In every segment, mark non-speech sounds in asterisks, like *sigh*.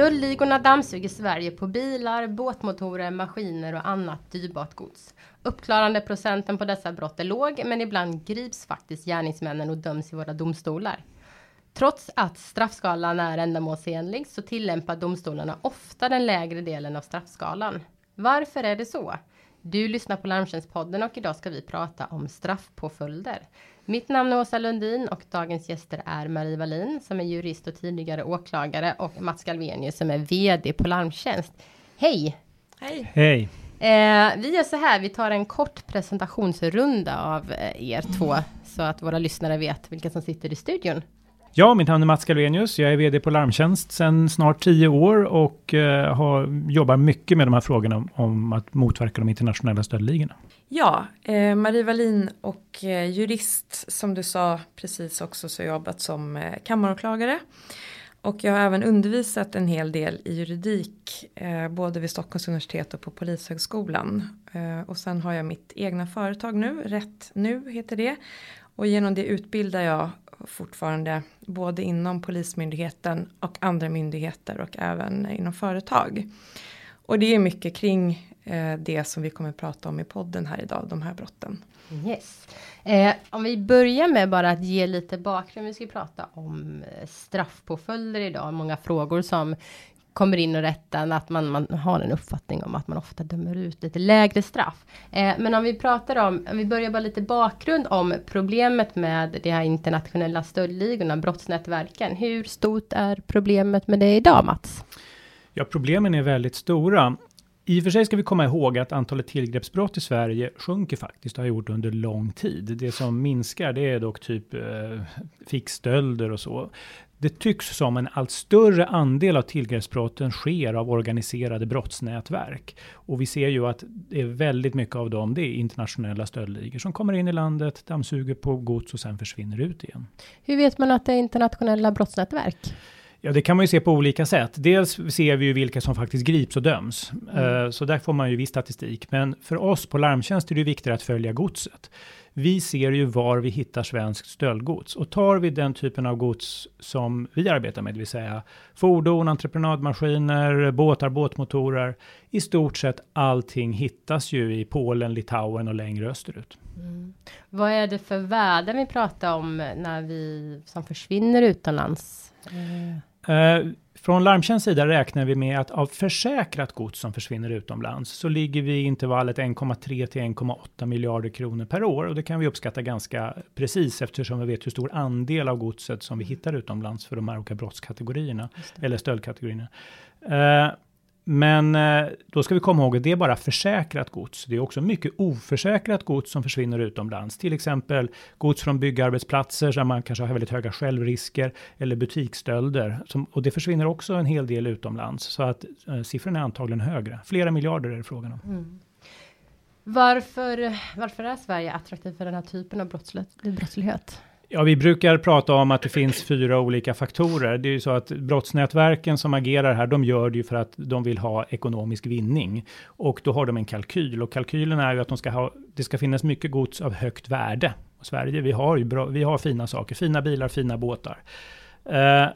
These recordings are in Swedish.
Stöldligorna dammsuger Sverige på bilar, båtmotorer, maskiner och annat dyrbart gods. Uppklarande procenten på dessa brott är låg, men ibland grips faktiskt gärningsmännen och döms i våra domstolar. Trots att straffskalan är ändamålsenlig så tillämpar domstolarna ofta den lägre delen av straffskalan. Varför är det så? Du lyssnar på Larmtjänstpodden och idag ska vi prata om straffpåföljder. Mitt namn är Åsa Lundin och dagens gäster är Marie Wallin som är jurist och tidigare åklagare och Mats Galvenius som är VD på Larmtjänst. Hej! Hej! Hej! Eh, vi gör så här, vi tar en kort presentationsrunda av eh, er två så att våra lyssnare vet vilka som sitter i studion. Ja, mitt namn är Mats Galvenius. Jag är VD på Larmtjänst sedan snart tio år och eh, har, jobbar mycket med de här frågorna om, om att motverka de internationella stöldligorna. Ja, eh, Marie Wallin och eh, jurist som du sa precis också så jobbat som eh, kammaråklagare. Och jag har även undervisat en hel del i juridik, eh, både vid Stockholms universitet och på Polishögskolan. Eh, och sen har jag mitt egna företag nu, Rätt Nu heter det. Och genom det utbildar jag fortfarande både inom Polismyndigheten och andra myndigheter och även inom företag. Och det är mycket kring eh, det som vi kommer att prata om i podden här idag, de här brotten. Yes. Eh, om vi börjar med bara att ge lite bakgrund. Vi ska prata om eh, straffpåföljder idag. Många frågor som kommer in och rättar att man, man har en uppfattning om att man ofta dömer ut lite lägre straff. Eh, men om vi pratar om, om vi börjar bara lite bakgrund om problemet med de här internationella stöldligorna, brottsnätverken. Hur stort är problemet med det idag Mats? Ja, problemen är väldigt stora. I och för sig ska vi komma ihåg att antalet tillgreppsbrott i Sverige sjunker faktiskt, och har gjort under lång tid. Det som minskar det är dock typ eh, fickstölder och så. Det tycks som en allt större andel av tillgreppsbrotten sker av organiserade brottsnätverk. Och vi ser ju att det är väldigt mycket av dem, det är internationella stöldligor som kommer in i landet, dammsuger på gods och sen försvinner ut igen. Hur vet man att det är internationella brottsnätverk? Ja, det kan man ju se på olika sätt. Dels ser vi ju vilka som faktiskt grips och döms. Mm. Uh, så där får man ju viss statistik. Men för oss på Larmtjänst är det viktigt att följa godset. Vi ser ju var vi hittar svenskt stöldgods. Och tar vi den typen av gods som vi arbetar med, det vill säga fordon, entreprenadmaskiner, båtar, båtmotorer. I stort sett allting hittas ju i Polen, Litauen och längre österut. Mm. Vad är det för värden vi pratar om när vi som försvinner utomlands? Mm. Uh, från Larmtjänsts sida räknar vi med att av försäkrat gods som försvinner utomlands så ligger vi i intervallet 1,3 till 1,8 miljarder kronor per år och det kan vi uppskatta ganska precis eftersom vi vet hur stor andel av godset som vi hittar utomlands för de här olika brottskategorierna eller stöldkategorierna. Men eh, då ska vi komma ihåg att det är bara försäkrat gods. Det är också mycket oförsäkrat gods som försvinner utomlands. Till exempel gods från byggarbetsplatser där man kanske har väldigt höga självrisker eller butiksstölder. Som, och det försvinner också en hel del utomlands. Så att eh, siffrorna är antagligen högre. Flera miljarder är det frågan om. Mm. Varför, varför är Sverige attraktivt för den här typen av brottslighet? Ja, vi brukar prata om att det finns fyra olika faktorer. Det är ju så att brottsnätverken som agerar här, de gör det ju för att de vill ha ekonomisk vinning. Och då har de en kalkyl. Och kalkylen är ju att de ska ha, det ska finnas mycket gods av högt värde. Och Sverige, vi har ju bra, vi har fina saker, fina bilar, fina båtar. Eh,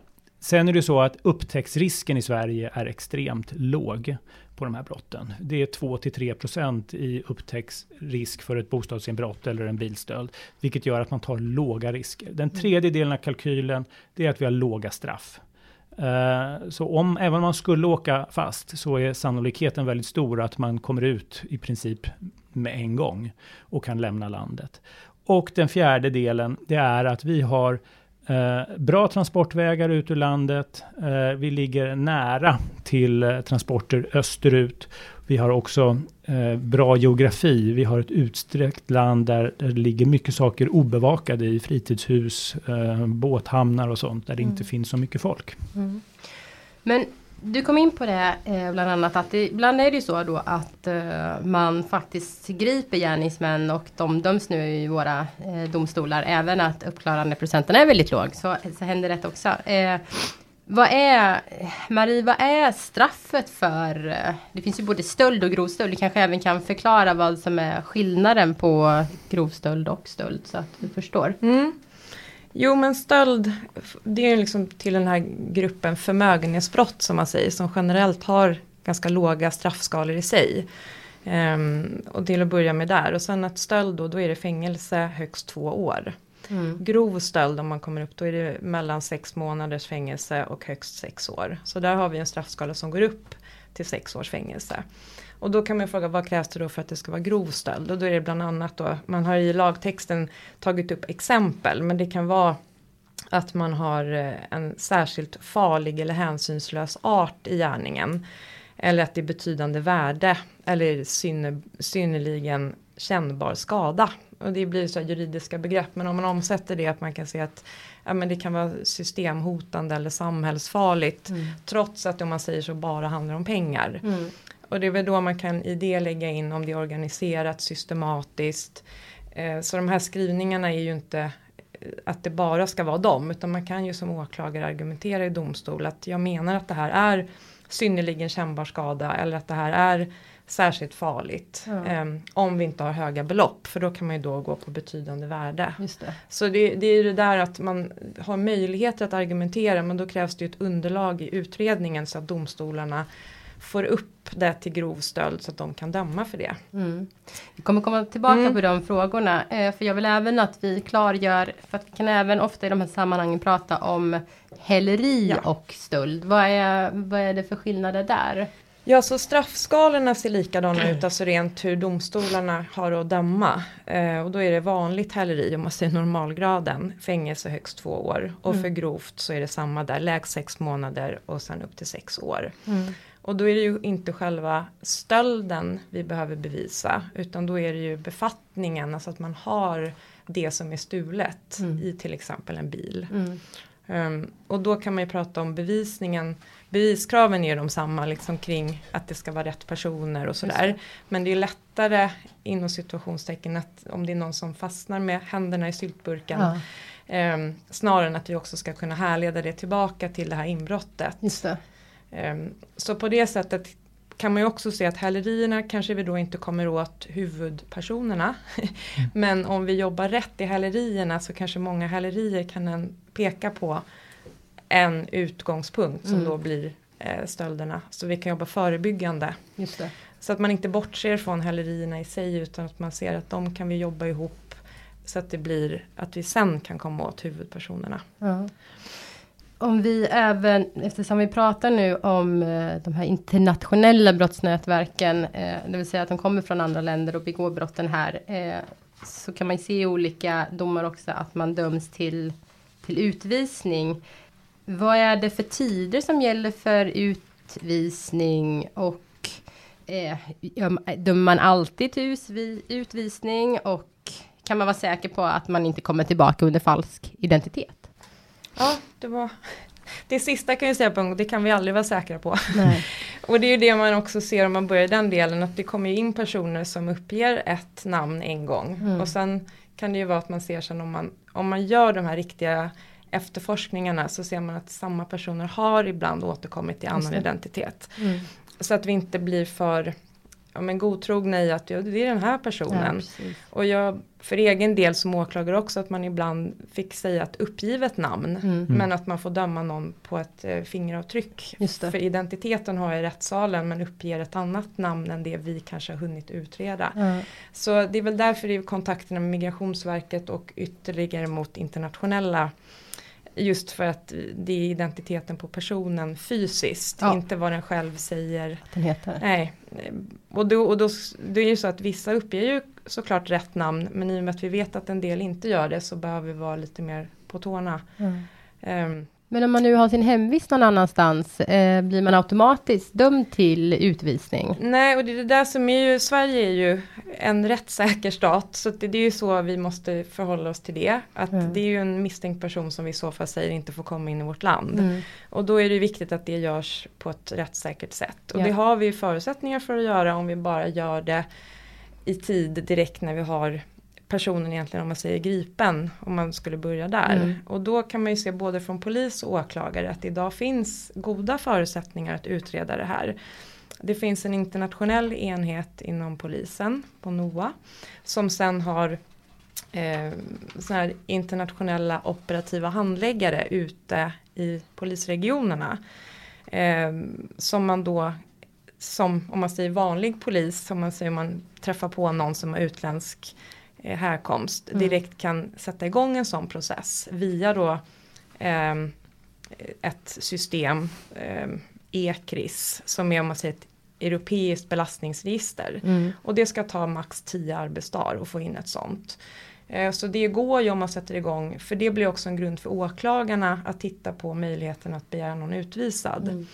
sen är det ju så att upptäcktsrisken i Sverige är extremt låg på de här brotten. Det är 2-3% i upptäcktsrisk för ett bostadsinbrott eller en bilstöld, vilket gör att man tar låga risker. Den mm. tredje delen av kalkylen, det är att vi har låga straff. Uh, så om, även om man skulle åka fast, så är sannolikheten väldigt stor att man kommer ut i princip med en gång och kan lämna landet. Och den fjärde delen, det är att vi har Eh, bra transportvägar ut ur landet. Eh, vi ligger nära till eh, transporter österut. Vi har också eh, bra geografi. Vi har ett utsträckt land där, där det ligger mycket saker obevakade i fritidshus, eh, båthamnar och sånt där det mm. inte finns så mycket folk. Mm. Men du kom in på det eh, bland annat att det, ibland är det ju så då att eh, man faktiskt griper gärningsmän och de döms nu i våra eh, domstolar. Även att uppklarandeprocenten är väldigt låg så, så händer det också. Eh, vad är, Marie, vad är straffet för, eh, det finns ju både stöld och grov stöld. Du kanske även kan förklara vad som är skillnaden på grov stöld och stöld så att du förstår. Mm. Jo men stöld, det är liksom till den här gruppen förmögenhetsbrott som man säger, som generellt har ganska låga straffskalor i sig. Um, och till att börja med där och sen att stöld då, då är det fängelse högst två år. Mm. Grov stöld om man kommer upp då är det mellan sex månaders fängelse och högst sex år. Så där har vi en straffskala som går upp till sex års fängelse. Och då kan man fråga vad krävs det då för att det ska vara grov stöld? Och då är det bland annat då, man har i lagtexten tagit upp exempel men det kan vara att man har eh, en särskilt farlig eller hänsynslös art i gärningen. Eller att det är betydande värde eller synner, synnerligen kännbar skada. Och det blir så juridiska begrepp men om man omsätter det att man kan se att ja, men det kan vara systemhotande eller samhällsfarligt. Mm. Trots att om man säger så bara handlar om pengar. Mm. Och det är väl då man kan i det lägga in om det är organiserat systematiskt. Eh, så de här skrivningarna är ju inte eh, att det bara ska vara dem utan man kan ju som åklagare argumentera i domstol att jag menar att det här är synnerligen kännbar skada eller att det här är särskilt farligt. Ja. Um, om vi inte har höga belopp för då kan man ju då gå på betydande värde. Det. Så det, det är ju det där att man har möjligheter att argumentera men då krävs det ett underlag i utredningen så att domstolarna får upp det till grov stöld så att de kan döma för det. Mm. Vi kommer komma tillbaka mm. på de frågorna. Eh, för jag vill även att vi klargör, för att vi kan även ofta i de här sammanhangen prata om häleri ja. och stöld. Vad är, vad är det för skillnader där? Ja, så straffskalorna ser likadana ut, alltså rent hur domstolarna har att döma. Eh, och då är det vanligt häleri, om man säger normalgraden, fängelse högst två år. Och mm. för grovt så är det samma där, lägst sex månader och sen upp till sex år. Mm. Och då är det ju inte själva stölden vi behöver bevisa, utan då är det ju befattningen, alltså att man har det som är stulet mm. i till exempel en bil. Um, och då kan man ju prata om bevisningen beviskraven är de samma liksom kring att det ska vara rätt personer och sådär. Men det är lättare inom situationstecken att om det är någon som fastnar med händerna i syltburken. Ja. Eh, snarare än att vi också ska kunna härleda det tillbaka till det här inbrottet. Det. Eh, så på det sättet kan man ju också se att hälerierna kanske vi då inte kommer åt huvudpersonerna. Mm. *laughs* Men om vi jobbar rätt i hälerierna så kanske många hälerier kan peka på en utgångspunkt som mm. då blir eh, stölderna. Så vi kan jobba förebyggande. Så att man inte bortser från hälerierna i sig utan att man ser att de kan vi jobba ihop så att det blir att vi sen kan komma åt huvudpersonerna. Ja. Om vi även, eftersom vi pratar nu om eh, de här internationella brottsnätverken, eh, det vill säga att de kommer från andra länder och begår brotten här, eh, så kan man se i olika domar också att man döms till, till utvisning. Vad är det för tider som gäller för utvisning och eh, dömer man alltid till utvisning och kan man vara säker på att man inte kommer tillbaka under falsk identitet? Ja, det var det sista kan jag säga på en gång, det kan vi aldrig vara säkra på. *laughs* och det är ju det man också ser om man börjar den delen, att det kommer in personer som uppger ett namn en gång. Mm. Och sen kan det ju vara att man ser sen om man, om man gör de här riktiga efterforskningarna så ser man att samma personer har ibland återkommit i annan identitet. Mm. Så att vi inte blir för ja, men godtrogna i att ja, det är den här personen. Ja, och jag för egen del som åklagare också att man ibland fick säga ett uppgivet namn. Mm. Men att man får döma någon på ett eh, fingeravtryck. För identiteten har jag i rättssalen men uppger ett annat namn än det vi kanske har hunnit utreda. Mm. Så det är väl därför i kontakterna med Migrationsverket och ytterligare mot internationella Just för att det är identiteten på personen fysiskt, ja. inte vad den själv säger. den heter. Nej. Och, då, och då, det är ju så att vissa uppger ju såklart rätt namn men i och med att vi vet att en del inte gör det så behöver vi vara lite mer på tårna. Mm. Um, men om man nu har sin hemvist någon annanstans, eh, blir man automatiskt dömd till utvisning? Nej, och det är det där som är ju, Sverige är ju en rättssäker stat, så det, det är ju så vi måste förhålla oss till det. Att mm. det är ju en misstänkt person som vi i så fall säger inte får komma in i vårt land. Mm. Och då är det viktigt att det görs på ett rättssäkert sätt. Och ja. det har vi förutsättningar för att göra om vi bara gör det i tid direkt när vi har personen egentligen om man säger gripen om man skulle börja där. Mm. Och då kan man ju se både från polis och åklagare att idag finns goda förutsättningar att utreda det här. Det finns en internationell enhet inom polisen på NOA som sen har eh, såna internationella operativa handläggare ute i polisregionerna. Eh, som man då som om man säger vanlig polis, som man säger om man träffar på någon som har utländsk härkomst, mm. direkt kan sätta igång en sån process via då eh, ett system, eh, ECRIS, som är om man säger ett europeiskt belastningsregister. Mm. Och det ska ta max 10 arbetsdagar att få in ett sånt. Eh, så det går ju om man sätter igång, för det blir också en grund för åklagarna att titta på möjligheten att begära någon utvisad. Mm.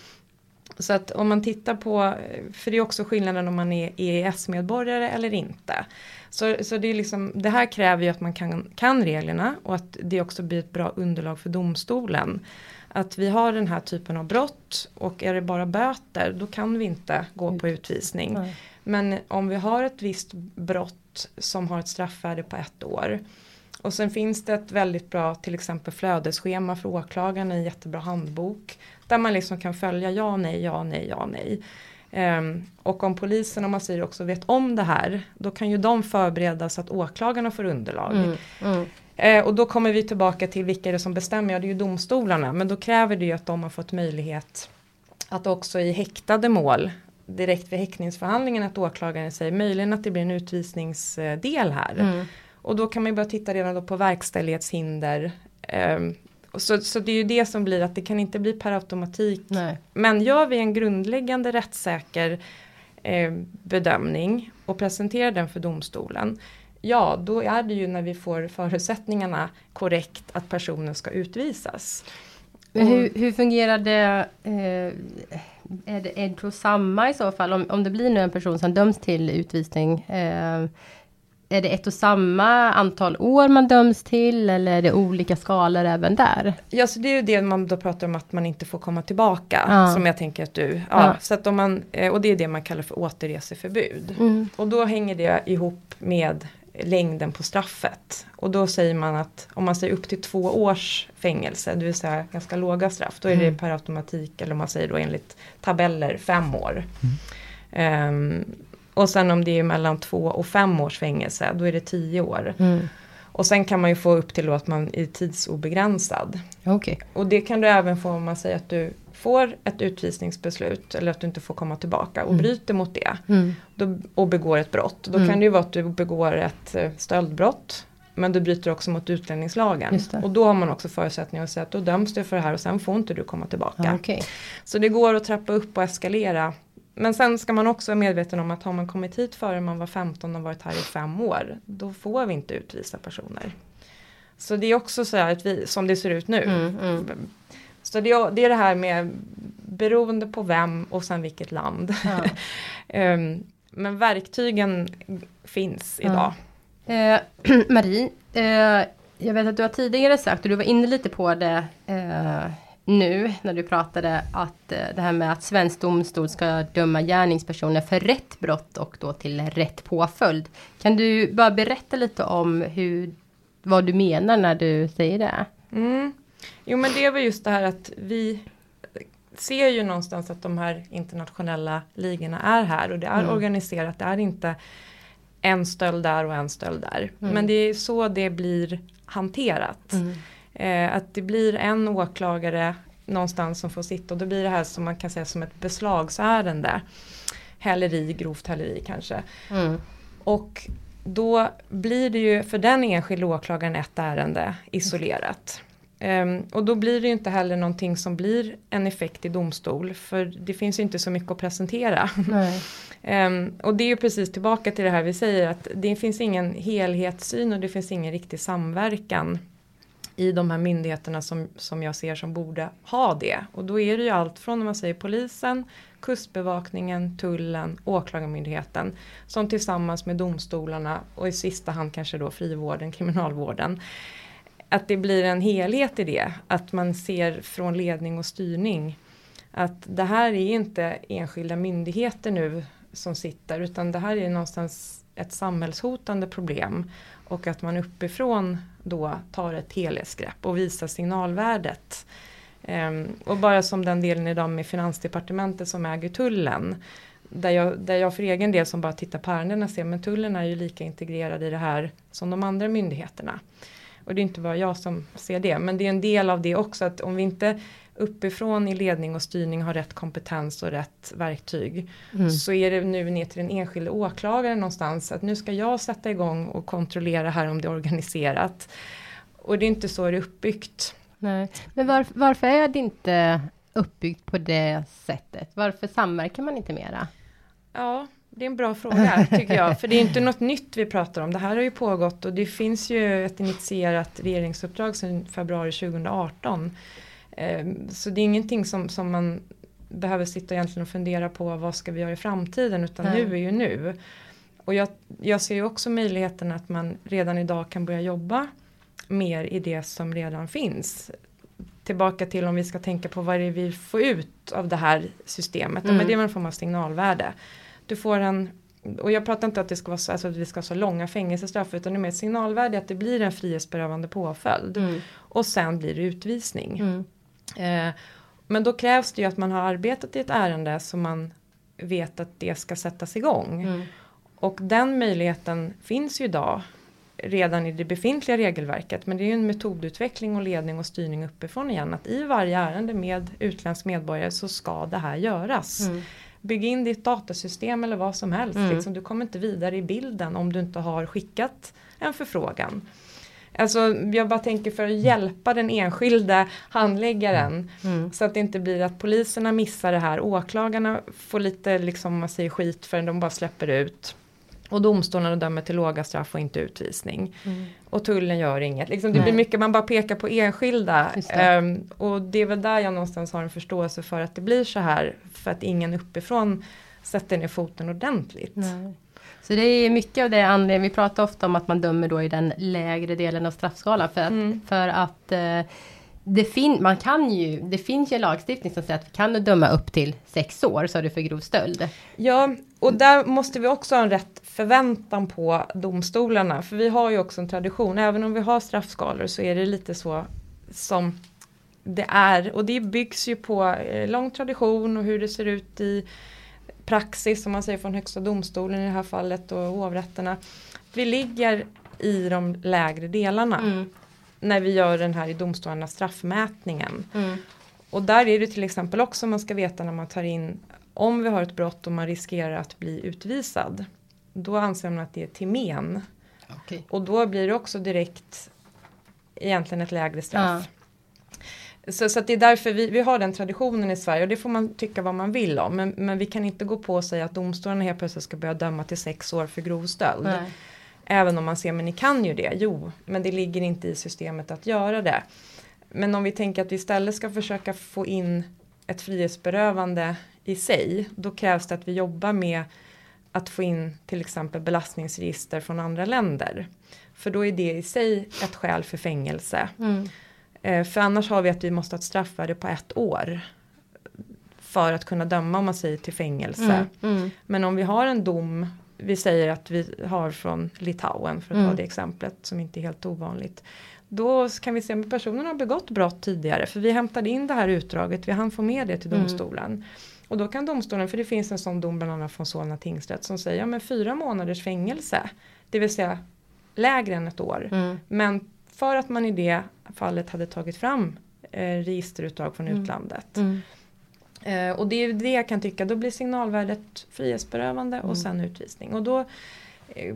Så att om man tittar på, för det är också skillnaden om man är EES-medborgare eller inte. Så, så det, är liksom, det här kräver ju att man kan, kan reglerna och att det också blir ett bra underlag för domstolen. Att vi har den här typen av brott och är det bara böter då kan vi inte gå på utvisning. Nej. Men om vi har ett visst brott som har ett straffvärde på ett år och sen finns det ett väldigt bra till exempel flödesschema för åklagaren, en jättebra handbok. Där man liksom kan följa ja, nej, ja, nej, ja, nej. Um, och om polisen, om man säger också, vet om det här, då kan ju de förbereda så att åklagarna får underlag. Mm, mm. Uh, och då kommer vi tillbaka till vilka är det som bestämmer, ja det är ju domstolarna, men då kräver det ju att de har fått möjlighet att också i häktade mål direkt vid häktningsförhandlingen att åklagaren säger möjligen att det blir en utvisningsdel här. Mm. Och då kan man ju börja titta redan då på verkställighetshinder. Um, så, så det är ju det som blir att det kan inte bli per automatik. Nej. Men gör vi en grundläggande rättssäker eh, bedömning och presenterar den för domstolen. Ja, då är det ju när vi får förutsättningarna korrekt att personen ska utvisas. Hur, hur, fungerar det? Eh, är det och samma i så fall? Om, om det blir nu en person som döms till utvisning. Eh, är det ett och samma antal år man döms till eller är det olika skalor även där? Ja, så det är ju det man då pratar om att man inte får komma tillbaka. Ja. Som jag tänker att du, ja, ja. Så att om man, eh, och det är det man kallar för återreseförbud. Mm. Och då hänger det ihop med längden på straffet. Och då säger man att om man säger upp till två års fängelse, det vill säga ganska låga straff, då är det mm. per automatik, eller om man säger då enligt tabeller, fem år. Mm. Um, och sen om det är mellan två och fem års fängelse, då är det tio år. Mm. Och sen kan man ju få upp till att man är tidsobegränsad. Okay. Och det kan du även få om man säger att du får ett utvisningsbeslut eller att du inte får komma tillbaka och mm. bryter mot det. Mm. Då, och begår ett brott. Då mm. kan det ju vara att du begår ett eh, stöldbrott. Men du bryter också mot utlänningslagen. Och då har man också förutsättningar att säga att då döms du för det här och sen får inte du komma tillbaka. okay. Så det går att trappa upp och eskalera men sen ska man också vara medveten om att har man kommit hit före man var 15 och varit här i fem år, då får vi inte utvisa personer. Så det är också så här att vi, som det ser ut nu. Mm, mm. Så det, är det här med beroende på vem och sen vilket land. Ja. um, *laughs* men verktygen finns idag. Eh, *clears throat* Marie, eh, jag vet att du har tidigare sagt, och du var inne lite på det eh, nu när du pratade att eh, det här med att svensk domstol ska döma gärningspersoner för rätt brott och då till rätt påföljd. Kan du bara berätta lite om hur, vad du menar när du säger det? Mm. Jo men det var just det här att vi ser ju någonstans att de här internationella ligorna är här och det är mm. organiserat. Det är inte en stöld där och en stöld där. Mm. Men det är så det blir hanterat. Mm. Eh, att det blir en åklagare någonstans som får sitta och då blir det här som man kan säga som ett beslagsärende. Häleri, grovt häleri kanske. Mm. Och då blir det ju för den enskilda åklagaren ett ärende isolerat. Um, och då blir det ju inte heller någonting som blir en effekt i domstol för det finns ju inte så mycket att presentera. um, *laughs* och det är ju precis tillbaka till det här vi säger att det finns ingen helhetssyn och det finns ingen riktig samverkan i de här myndigheterna som, som jag ser som borde ha det. Och då är det ju allt från, om man säger polisen, kustbevakningen, tullen, åklagarmyndigheten som tillsammans med domstolarna och i sista hand kanske då frivården, kriminalvården. Att det blir en helhet i det, att man ser från ledning och styrning att det här är inte enskilda myndigheter nu som sitter utan det här är någonstans ett samhällshotande problem och att man uppifrån då tar ett helhetsgrepp och visar signalvärdet. Um, och bara som den delen idag med Finansdepartementet som äger tullen. där jag, där jag för egen del som bara tittar på ärendena ser men tullen är ju lika integrerad i det här som de andra myndigheterna. Och det är inte bara jag som ser det men det är en del av det också att om vi inte uppifrån i ledning och styrning har rätt kompetens och rätt verktyg. Mm. Så är det nu ner till den enskilde åklagaren någonstans att nu ska jag sätta igång och kontrollera här om det är organiserat. Och det är inte så det är uppbyggt. Nej. Men var, varför är det inte uppbyggt på det sättet? Varför samverkar man inte mera? Ja, det är en bra fråga tycker jag. För det är inte *laughs* något nytt vi pratar om. Det här har ju pågått och det finns ju ett initierat regeringsuppdrag sedan februari 2018. Ehm, så det är ingenting som, som man behöver sitta egentligen och fundera på vad ska vi göra i framtiden utan mm. nu är ju nu. Och jag, jag ser ju också möjligheten att man redan idag kan börja jobba mer i det som redan finns. Tillbaka till om vi ska tänka på vad det är vi får ut av det här systemet. Mm. Men det är en form av signalvärde. Du får en och jag pratar inte att det ska vara så, alltså att vi ska ha så långa fängelsestraff utan det är mer signalvärde att det blir en frihetsberövande påföljd. Mm. Och sen blir det utvisning. Mm. Eh, men då krävs det ju att man har arbetat i ett ärende så man vet att det ska sättas igång. Mm. Och den möjligheten finns ju idag redan i det befintliga regelverket. Men det är ju en metodutveckling och ledning och styrning uppifrån igen. Att i varje ärende med utländsk medborgare så ska det här göras. Mm. Bygg in ditt datasystem eller vad som helst. Mm. Liksom, du kommer inte vidare i bilden om du inte har skickat en förfrågan. Alltså jag bara tänker för att hjälpa den enskilde handläggaren. Mm. Så att det inte blir att poliserna missar det här. Åklagarna får lite liksom man säger skit för att de bara släpper ut. Och domstolarna dömer till låga straff och inte utvisning. Mm. Och tullen gör inget. Liksom, det Nej. blir mycket, man bara pekar på enskilda. Det. Um, och det är väl där jag någonstans har en förståelse för att det blir så här. För att ingen uppifrån sätter ner foten ordentligt. Nej. Så det är mycket av det anledningen, vi pratar ofta om att man dömer då i den lägre delen av straffskalan. För att, mm. för att eh, det, fin man kan ju, det finns ju en lagstiftning som säger att vi kan döma upp till sex år, så är det för grov stöld. Ja, och där måste vi också ha en rätt förväntan på domstolarna. För vi har ju också en tradition, även om vi har straffskalor så är det lite så som det är. Och det byggs ju på eh, lång tradition och hur det ser ut i praxis som man säger från högsta domstolen i det här fallet och hovrätterna. Vi ligger i de lägre delarna mm. när vi gör den här i domstolarna straffmätningen. Mm. Och där är det till exempel också man ska veta när man tar in om vi har ett brott och man riskerar att bli utvisad. Då anser man att det är till men. Okay. Och då blir det också direkt egentligen ett lägre straff. Ja. Så, så det är därför vi, vi har den traditionen i Sverige och det får man tycka vad man vill om. Men, men vi kan inte gå på och säga att domstolarna helt plötsligt ska börja döma till sex år för grov stöld. Nej. Även om man ser, men ni kan ju det. Jo, men det ligger inte i systemet att göra det. Men om vi tänker att vi istället ska försöka få in ett frihetsberövande i sig. Då krävs det att vi jobbar med att få in till exempel belastningsregister från andra länder. För då är det i sig ett skäl för fängelse. Mm. Eh, för annars har vi att vi måste ha ett straffvärde på ett år. För att kunna döma om man säger till fängelse. Mm, mm. Men om vi har en dom, vi säger att vi har från Litauen för att mm. ta det exemplet som inte är helt ovanligt. Då kan vi se om personen har begått brott tidigare för vi hämtade in det här utdraget, vi hann få med det till mm. domstolen. Och då kan domstolen, för det finns en sån dom bland annat från Solna tingsrätt som säger ja men fyra månaders fängelse. Det vill säga lägre än ett år. Mm. Men för att man i det fallet hade tagit fram eh, registerutdrag från mm. utlandet. Mm. Eh, och det är det jag kan tycka, då blir signalvärdet frihetsberövande och mm. sen utvisning. Och då eh,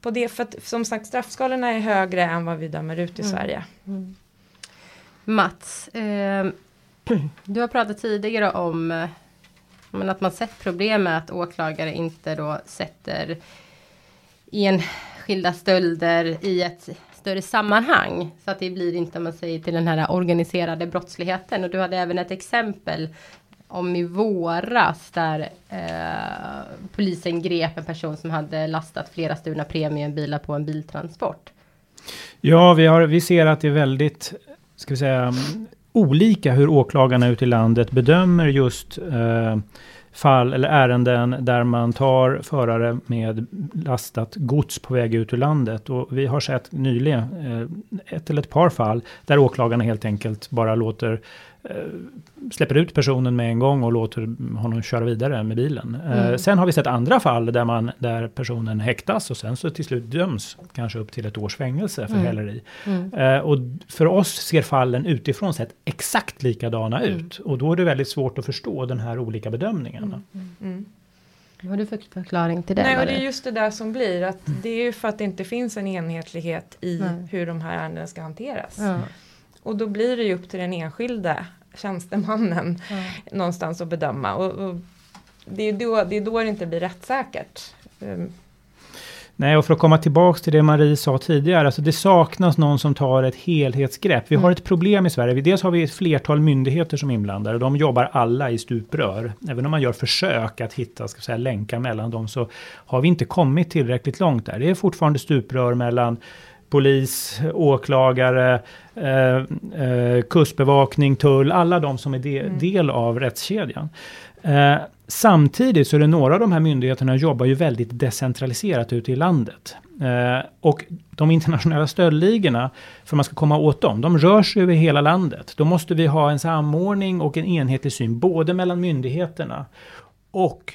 på det, för att som sagt straffskalorna är högre än vad vi dömer ut i mm. Sverige. Mm. Mats, eh, du har pratat tidigare om eh, men att man sett problem med att åklagare inte då sätter enskilda stölder i ett större sammanhang. Så att det blir inte, om man säger, till den här organiserade brottsligheten. Och du hade även ett exempel om i våras där eh, polisen grep en person som hade lastat flera stulna premiumbilar på en biltransport. Ja, vi, har, vi ser att det är väldigt, ska vi säga, olika hur åklagarna ute i landet bedömer just eh, fall eller ärenden där man tar förare med lastat gods på väg ut ur landet. Och vi har sett nyligen eh, ett eller ett par fall där åklagarna helt enkelt bara låter släpper ut personen med en gång och låter honom köra vidare med bilen. Mm. Sen har vi sett andra fall där, man, där personen häktas och sen så till slut döms kanske upp till ett års fängelse för Mm. häleri. Mm. Och för oss ser fallen utifrån sett exakt likadana Mm. ut. Och då är det väldigt svårt att förstå den här olika bedömningarna. Mm. Vad har du för förklaring till det? Nej, och det är just det där som blir att det är ju för att det inte finns en enhetlighet i Nej. hur de här ärendena ska hanteras. ja. Och då blir det ju upp till den enskilde tjänstemannen Ja. någonstans att bedöma. Och, och det, är då, det är då det inte blir rättssäkert. Um, Nej, och för att komma tillbaks till det Marie sa tidigare, alltså det saknas någon som tar ett helhetsgrepp. Vi Mm. har ett problem i Sverige. Dels har vi ett flertal myndigheter som är inblandade. De jobbar alla i stuprör. Även om man gör försök att hitta ska säga, länkar mellan dem så har vi inte kommit tillräckligt långt där. Det är fortfarande stuprör mellan polis, åklagare, eh, eh, kustbevakning, tull, alla de som är de, Mm. del av rättskedjan. Eh, samtidigt så är det några av de här myndigheterna jobbar ju väldigt decentraliserat ute i landet. Eh, och de internationella stöldligorna, för man ska komma åt dem, de rör sig över hela landet. Då måste vi ha en samordning och en enhetlig syn, både mellan myndigheterna och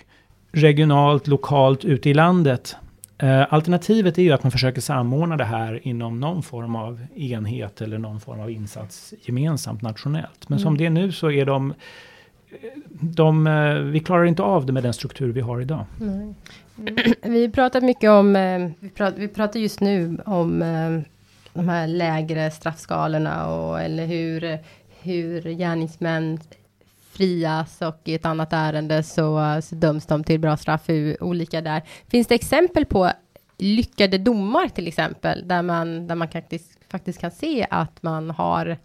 regionalt, lokalt ute i landet. Eh, alternativet är ju att man försöker samordna det här inom någon form av enhet eller någon form av insats gemensamt nationellt. Men som Mm. det är nu så är de, de, eh, vi klarar inte av det med den struktur vi har idag. Nej. Vi pratar mycket om, eh, vi pratar, vi pratar just nu om eh, de här lägre straffskalorna och eller hur, hur gärningsmän frias och i ett annat ärende så, så döms de till bra straff, olika där. Finns det exempel på lyckade domar till exempel, där man, där man faktiskt, faktiskt kan se att man har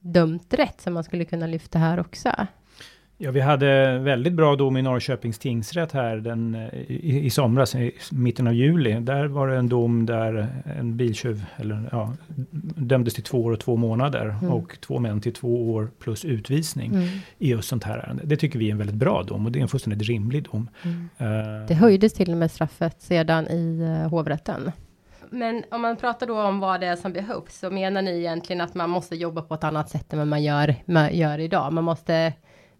dömt rätt, som man skulle kunna lyfta här också? Ja, vi hade väldigt bra dom i Norrköpings tingsrätt här den, eh, i, i somras, i mitten av juli. Där var det en dom där en biltjuv eller, ja, dömdes till två år och två månader Mm. och två män till två år plus utvisning Mm. i just sånt här ärende. Det tycker vi är en väldigt bra dom och det är en fullständigt rimlig dom. Mm. Eh, Det höjdes till och med straffet sedan i uh, hovrätten. Men om man pratar då om vad det är som behövs, så menar ni egentligen att man måste jobba på ett annat sätt än vad man gör, man gör idag? Man måste,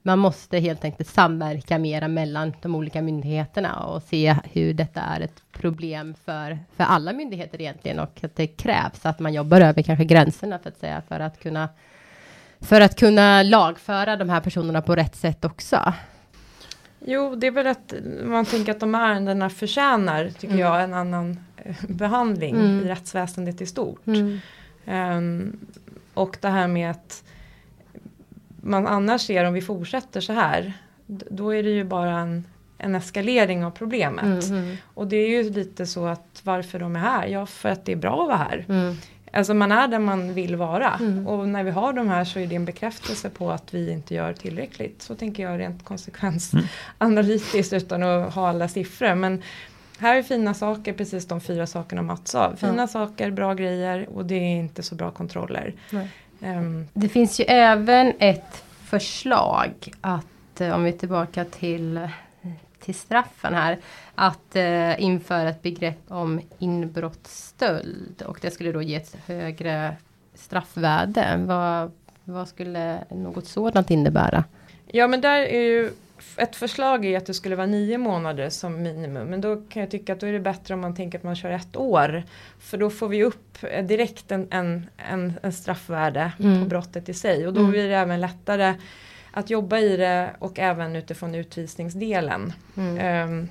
man måste helt enkelt samverka mera mellan de olika myndigheterna och se hur detta är ett problem för, för alla myndigheter egentligen och att det krävs att man jobbar över kanske gränserna för att säga för att kunna för att kunna lagföra de här personerna på rätt sätt också. Jo, det är väl att man tänker att de här ärendena förtjänar, tycker Mm. jag, en annan eh, behandling Mm. i rättsväsendet i stort. Mm. Ehm, och det här med att man annars ser om vi fortsätter så här, då är det ju bara en, en eskalering av problemet. Mm, mm, Och det är ju lite så att varför de är här? Ja, för att det är bra att vara här. mm. Alltså man är där man vill vara. Mm. Och när vi har de här så är det en bekräftelse på att vi inte gör tillräckligt. Så tänker jag rent konsekvensanalytiskt *laughs* utan att ha alla siffror. Men här är fina saker, precis de fyra sakerna Mats sa. Fina Ja. saker, bra grejer och det är inte så bra kontroller. Ehm, Det finns ju även ett förslag att, eh, om vi är tillbaka till, till straffen här, att eh, införa ett begrepp om inbrottsstöld och det skulle då ge ett högre straffvärde. Vad, vad skulle något sådant innebära? Ja men där är ju ett förslag är att det skulle vara nio månader som minimum. Men då kan jag tycka att då är det bättre om man tänker att man kör ett år. För då får vi upp eh, direkt en, en, en, en straffvärde Mm. på brottet i sig. Och då Mm. blir det även lättare att jobba i det och även utifrån utvisningsdelen. Mm. Ehm,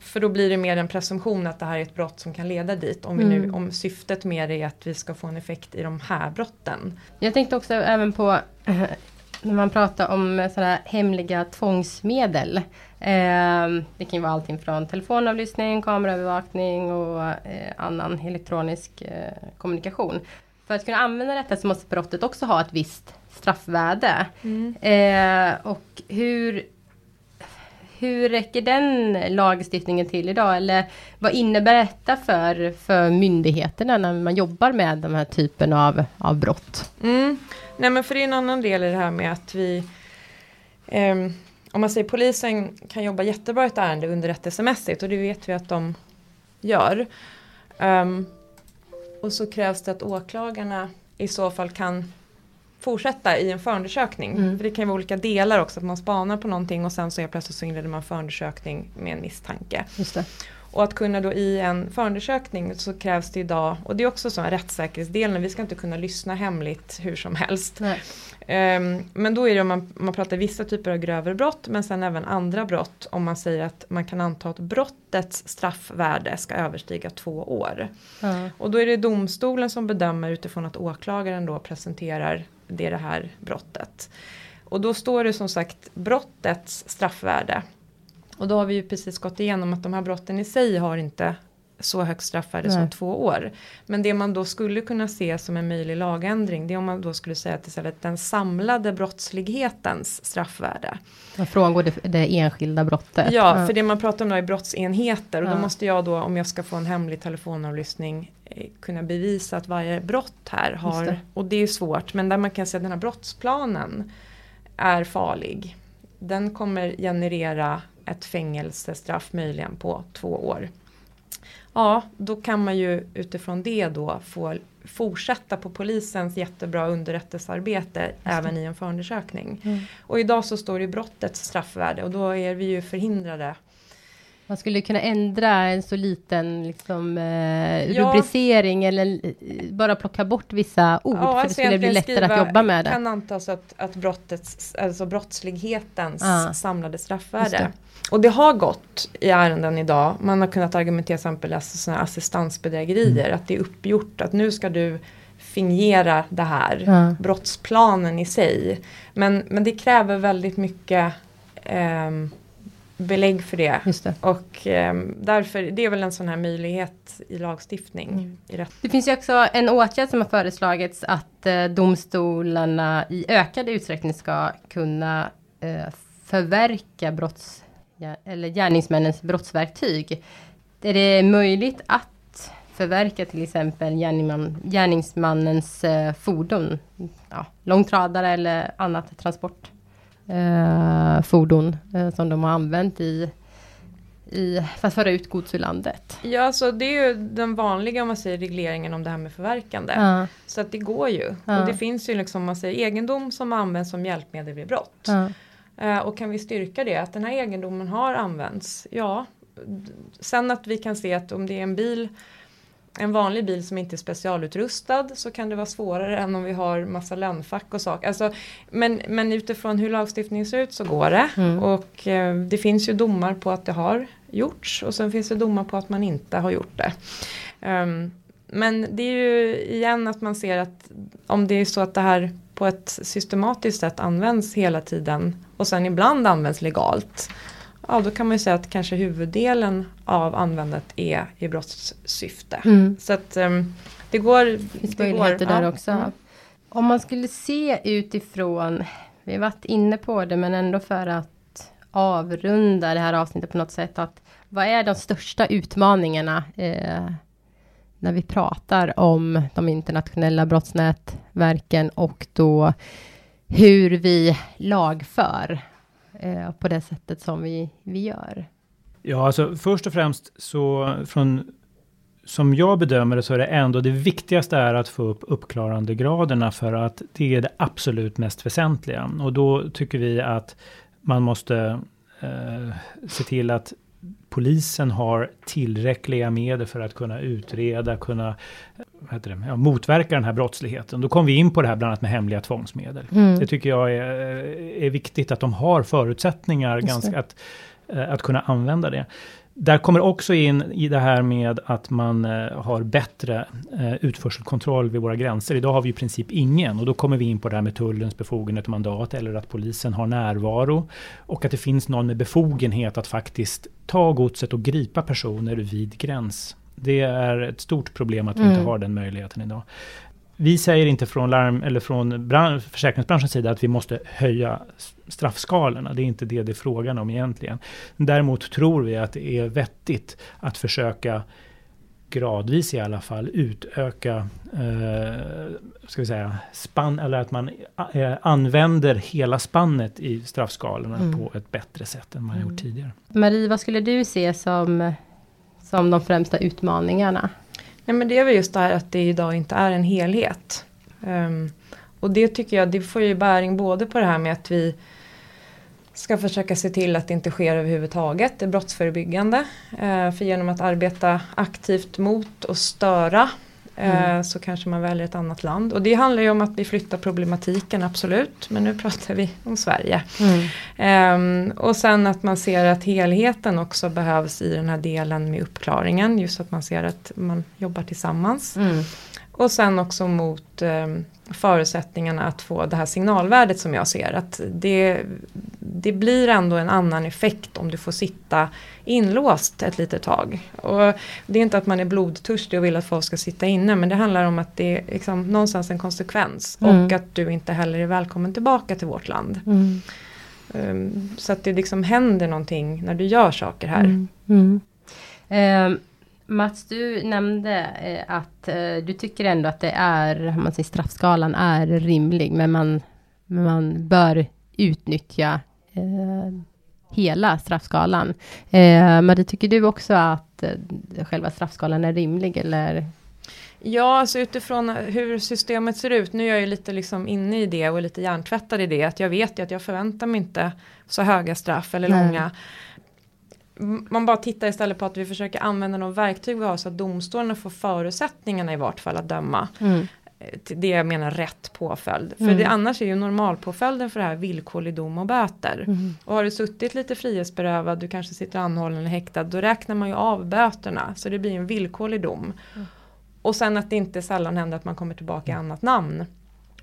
för då blir det mer en presumtion att det här är ett brott som kan leda dit. Om, vi nu, Mm. om syftet med det är att vi ska få en effekt i de här brotten. Jag tänkte också även på eh, när man pratar om sådana hemliga tvångsmedel. Eh, det kan ju vara allting från telefonavlyssning, kameraövervakning och eh, annan elektronisk eh, kommunikation. För att kunna använda detta så måste brottet också ha ett visst straffvärde. Eh, och hur, hur räcker den lagstiftningen till idag? Eller vad innebär detta för, för myndigheterna när man jobbar med den här typen av, av brott? Mm. Nej men för det är en annan del i det här med att vi ehm, Om man säger polisen kan jobba jättebra i ett ärende underrättelsemässigt och det vet vi att de gör. Um, och så krävs det att åklagarna i så fall kan fortsätta i en förundersökning. Mm. För det kan ju vara olika delar också, att man spanar på någonting och sen så är plötsligt så inleder man förundersökning med en misstanke. Just det. Och att kunna då i en förundersökning så krävs det idag, och det är också så en rättssäkerhetsdel, vi ska inte kunna lyssna hemligt hur som helst. Ehm, men då är det om man, man pratar vissa typer av grövre brott men sen även andra brott om man säger att man kan anta att brottets straffvärde ska överstiga två år. Ja. Och då är det domstolen som bedömer utifrån att åklagaren då presenterar det, det här brottet. Och då står det som sagt brottets straffvärde. Och då har vi ju precis gått igenom att de här brotten i sig har inte så högt straffvärde som två år. Men det man då skulle kunna se som en möjlig lagändring det är om man då skulle säga att istället den samlade brottslighetens straffvärde. Man frångår det, det enskilda brottet. Ja, för det man pratar om då är brottsenheter och Ja. då måste jag då om jag ska få en hemlig telefonavlyssning eh, kunna bevisa att varje brott här har, det. och det är svårt, men där man kan säga att den här brottsplanen är farlig. Den kommer generera ett fängelsestraff möjligen på två år. Ja, då kan man ju utifrån det då få fortsätta på polisens jättebra underrättelsearbete även i en förundersökning. Mm. Och idag så står det brottets straffvärde och då är vi ju förhindrade. Man skulle kunna ändra en så liten liksom, eh, Ja. rubricering eller eh, bara plocka bort vissa ord för det alltså skulle bli lättare att skriva- jobba med det. kan antas att, att brottets, alltså brottslighetens Ja. samlade straffvärde. det. Och det har gått i ärenden idag. Man har kunnat argumentera till exempel alltså såna assistansbedrägerier. Att det är uppgjort att nu ska du fingera det här. Ja. Brottsplanen i sig. Men, men det kräver väldigt mycket ehm, belägg för det. Just det. Och ehm, därför, det är väl en sån här möjlighet i lagstiftning. Mm. I rätt. Det finns ju också en åtgärd som har föreslagits att eh, domstolarna i ökad utsträckning ska kunna eh, förverka brotts, ja, eller gärningsmännens brottsverktyg. Är det möjligt att förverka till exempel gärningsman, gärningsmannens eh, fordon, ja, långtradare eller annat transportfordon eh, fordon, eh, som de har använt i, i, för att föra ut gods ur landet? Ja, alltså det är ju den vanliga om man säger regleringen om det här med förverkande. Ja, Så att det går ju. Ja. Och det finns ju liksom om man säger egendom som används som hjälpmedel vid brott. ja, Eh, och kan vi styrka det, att den här egendomen har använts? Ja. Sen att vi kan se att om det är en bil, en vanlig bil som inte är specialutrustad så kan det vara svårare än om vi har massa lönnfack och saker. Alltså, men, men utifrån hur lagstiftningen ser ut så går det. Mm. Och eh, det finns ju domar på att det har gjorts och sen finns det domar på att man inte har gjort det. Ehm, men det är ju igen att man ser att om det är så att det här på ett systematiskt sätt används hela tiden och sen ibland används legalt. Ja, då kan man ju säga att kanske huvuddelen av användandet är i brottssyfte. Mm. Så att ehm, det går. Det finns det möjligheter går, där ja. också. Mm. Om man skulle se utifrån, vi har varit inne på det, men ändå för att avrunda det här avsnittet på något sätt. Att vad är de största utmaningarna eh, när vi pratar om de internationella brottsnätverken och då hur vi lagför eh, på det sättet som vi, vi gör? Ja, alltså först och främst så från som jag bedömer det så är det ändå det viktigaste är att få upp uppklarandegraderna för att det är det absolut mest väsentliga. Och då tycker vi att man måste eh, se till att polisen har tillräckliga medel för att kunna utreda, kunna det, ja, motverka den här brottsligheten. Då kommer vi in på det här bland annat med hemliga tvångsmedel. Mm. Det tycker jag är, är viktigt att de har förutsättningar ganska att, eh, att kunna använda det. Där kommer också in i det här med att man eh, har bättre eh, utförselkontroll vid våra gränser. Idag har vi i princip ingen och då kommer vi in på det här med tullens befogenhet och mandat eller att polisen har närvaro och att det finns någon med befogenhet att faktiskt ta godset och gripa personer vid gräns. Det är ett stort problem att vi Mm. inte har den möjligheten idag. Vi säger inte från larm eller från bran- försäkringsbranschens sida att vi måste höja straffskalorna. Det är inte det det är frågan om egentligen. Däremot tror vi att det är vettigt att försöka gradvis i alla fall utöka eh, ska vi säga, spann, eller att man eh, använder hela spannet i straffskalorna Mm. på ett bättre sätt än man Mm. gjort tidigare. Marie, vad skulle du se som, som de främsta utmaningarna? Nej men det är väl just det här att det idag inte är en helhet. Um, Och det tycker jag, det får ju bäring både på det här med att vi ska försöka se till att det inte sker överhuvudtaget, det är brottsförebyggande. Uh, för genom att arbeta aktivt mot och störa mm. så kanske man väljer ett annat land. Och det handlar ju om att vi flyttar problematiken, absolut. Men nu pratar vi om Sverige. Mm. Eh, och sen att man ser att helheten också behövs i den här delen med uppklaringen. Just att man ser att man jobbar tillsammans. Mm. Och sen också mot eh, förutsättningarna att få det här signalvärdet som jag ser. Att det, det blir ändå en annan effekt om du får sitta inlåst ett litet tag. Och det är inte att man är blodtörstig och vill att folk ska sitta inne men det handlar om att det är liksom någonstans en konsekvens. Mm. Och att du inte heller är välkommen tillbaka till vårt land. Mm. Um, så att det liksom händer någonting när du gör saker här. Mm. Um. Mats, du nämnde eh, att eh, du tycker ändå att det är, man säger straffskalan är rimlig, men man, man bör utnyttja eh, hela straffskalan. Eh, Marie, tycker du också att eh, själva straffskalan är rimlig eller? Ja, alltså utifrån hur systemet ser ut. Nu är jag ju lite liksom inne i det och lite hjärntvättad i det. Att jag vet ju att jag förväntar mig inte så höga straff eller Nej. långa man bara tittar istället på att vi försöker använda de verktyg vi har så att domstolarna får förutsättningarna i vart fall att döma. Mm. Eh, det jag menar rätt påföljd. Mm. För det, annars är ju normalpåföljden för det här villkorlig dom och böter. Mm. Och har du suttit lite frihetsberövad, du kanske sitter anhållen eller häktad, då räknar man ju av böterna. Så det blir en villkorlig dom. Mm. Och sen att det inte sällan händer att man kommer tillbaka i annat namn.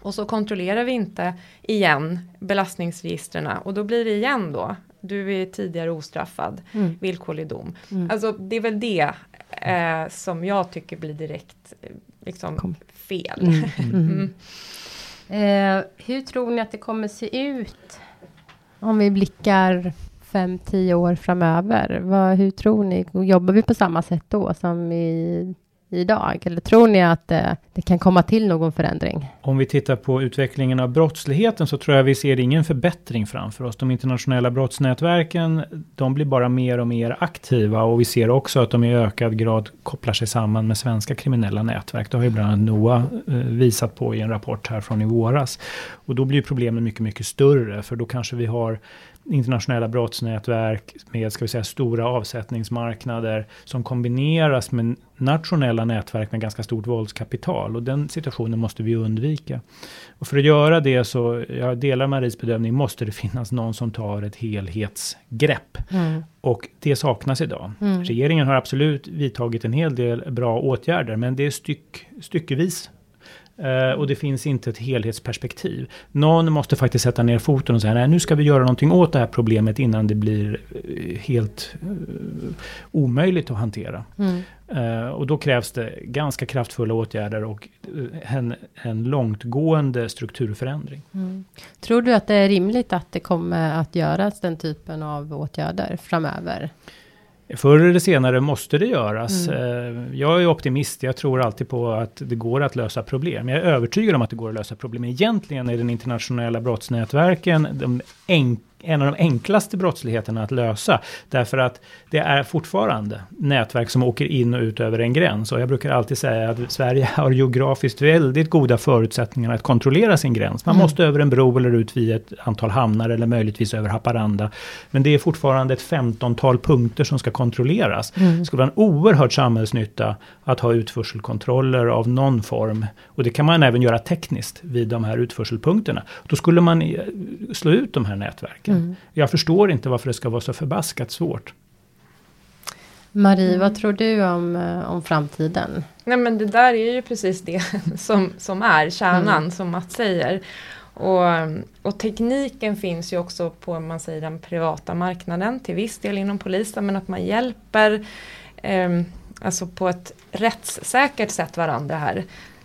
Och så kontrollerar vi inte igen belastningsregistren och då blir det igen då du är tidigare ostraffad, mm. villkorlig dom. Mm. Alltså det är väl det eh, som jag tycker blir direkt eh, liksom, fel. Mm. *laughs* mm. mm. eh, hur tror ni att det kommer se ut om vi blickar 5-10 år framöver? Vad, hur tror ni? Jobbar vi på samma sätt då som i idag? Eller tror ni att det, det, kan komma till någon förändring? Om vi tittar på utvecklingen av brottsligheten så tror jag vi ser ingen förbättring framför oss. De internationella brottsnätverken, de blir bara mer och mer aktiva och vi ser också att de i ökad grad kopplar sig samman med svenska kriminella nätverk. Det har ju bland annat NOA eh, visat på i en rapport här från i våras. Och då blir problemen mycket, mycket större för då kanske vi har internationella brottsnätverk med ska vi säga, stora avsättningsmarknader som kombineras med nationella nätverk med ganska stort våldskapital. Och den situationen måste vi undvika. Och för att göra det så, jag delar Maries bedömning, måste det finnas någon som tar ett helhetsgrepp. Mm. Och det saknas idag. Mm. Regeringen har absolut vidtagit en hel del bra åtgärder, men det är styck, styckevis och det finns inte ett helhetsperspektiv. Någon måste faktiskt sätta ner foten och säga nej nu ska vi göra någonting åt det här problemet innan det blir uh, helt uh, omöjligt att hantera. Mm. och då krävs det ganska kraftfulla åtgärder och en, en långtgående strukturförändring. Mm. Tror du att det är rimligt att det kommer att göras den typen av åtgärder framöver? Förr eller senare måste det göras. Mm. Eh, jag är optimist, jag tror alltid på att det går att lösa problem. Jag är övertygad om att det går att lösa problem. Egentligen är den internationella brottsnätverken de enkla en av de enklaste brottsligheterna att lösa. Därför att det är fortfarande nätverk som åker in och ut över en gräns. Och jag brukar alltid säga att Sverige har geografiskt väldigt goda förutsättningar att kontrollera sin gräns. Man mm. måste över en bro eller ut via ett antal hamnar eller möjligtvis över Haparanda. Men det är fortfarande ett femtontal punkter som ska kontrolleras. Mm. Det skulle vara en oerhörd samhällsnytta att ha utförselkontroller av någon form. Och det kan man även göra tekniskt vid de här utförselpunkterna. Då skulle man slå ut de här nätverken. Mm. Jag förstår inte varför det ska vara så förbaskat svårt. Marie, mm. vad tror du om, eh, om framtiden? Nej men det där är ju precis det *laughs* som, som är kärnan mm. som Mats säger. Och, och, tekniken finns ju också på man säger, den privata marknaden till viss del inom polisen men att man hjälper eh, alltså på ett rättssäkert sätt varandra här.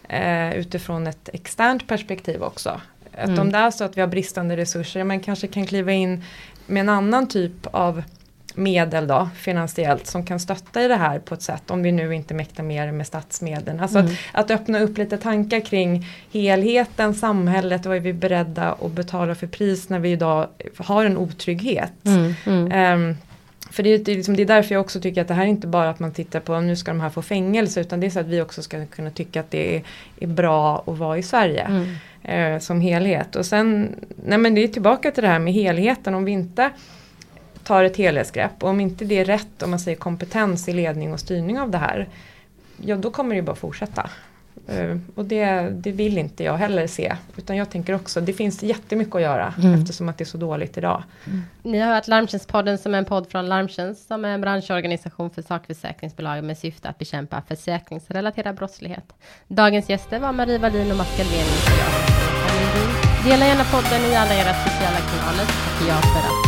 Eh, utifrån ett externt perspektiv också. Att mm. om det är så att vi har bristande resurser, man kanske kan kliva in med en annan typ av medel då, finansiellt, som kan stötta i det här på ett sätt, om vi nu inte mäktar mer med statsmedlen. Alltså mm. att, att, öppna upp lite tankar kring helheten, samhället, vad är vi beredda att betala för pris när vi idag har en otrygghet. Mm. Mm. Um, för det är, det, liksom, det är därför jag också tycker att det här är inte bara att man tittar på nu ska de här få fängelse utan det är så att vi också ska kunna tycka att det är, är bra att vara i Sverige. Mm. Eh, som helhet. Och sen, nej men det är tillbaka till det här med helheten. Om vi inte tar ett helhetsgrepp och om inte det är rätt om man säger kompetens i ledning och styrning av det här. Ja då kommer det ju bara fortsätta. Uh, och det, det vill inte jag heller se. Utan jag tänker också, det finns jättemycket att göra mm. eftersom att det är så dåligt idag. Mm. Ni har hört Larmtjänstpodden som är en podd från Larmtjänst som är en branschorganisation för sakförsäkringsbolag med syfte att bekämpa försäkringsrelaterad brottslighet. Dagens gäster var Marie Wallin och Mats Galvenius och jag Dela gärna podden i alla era sociala kanaler. Tack jag för att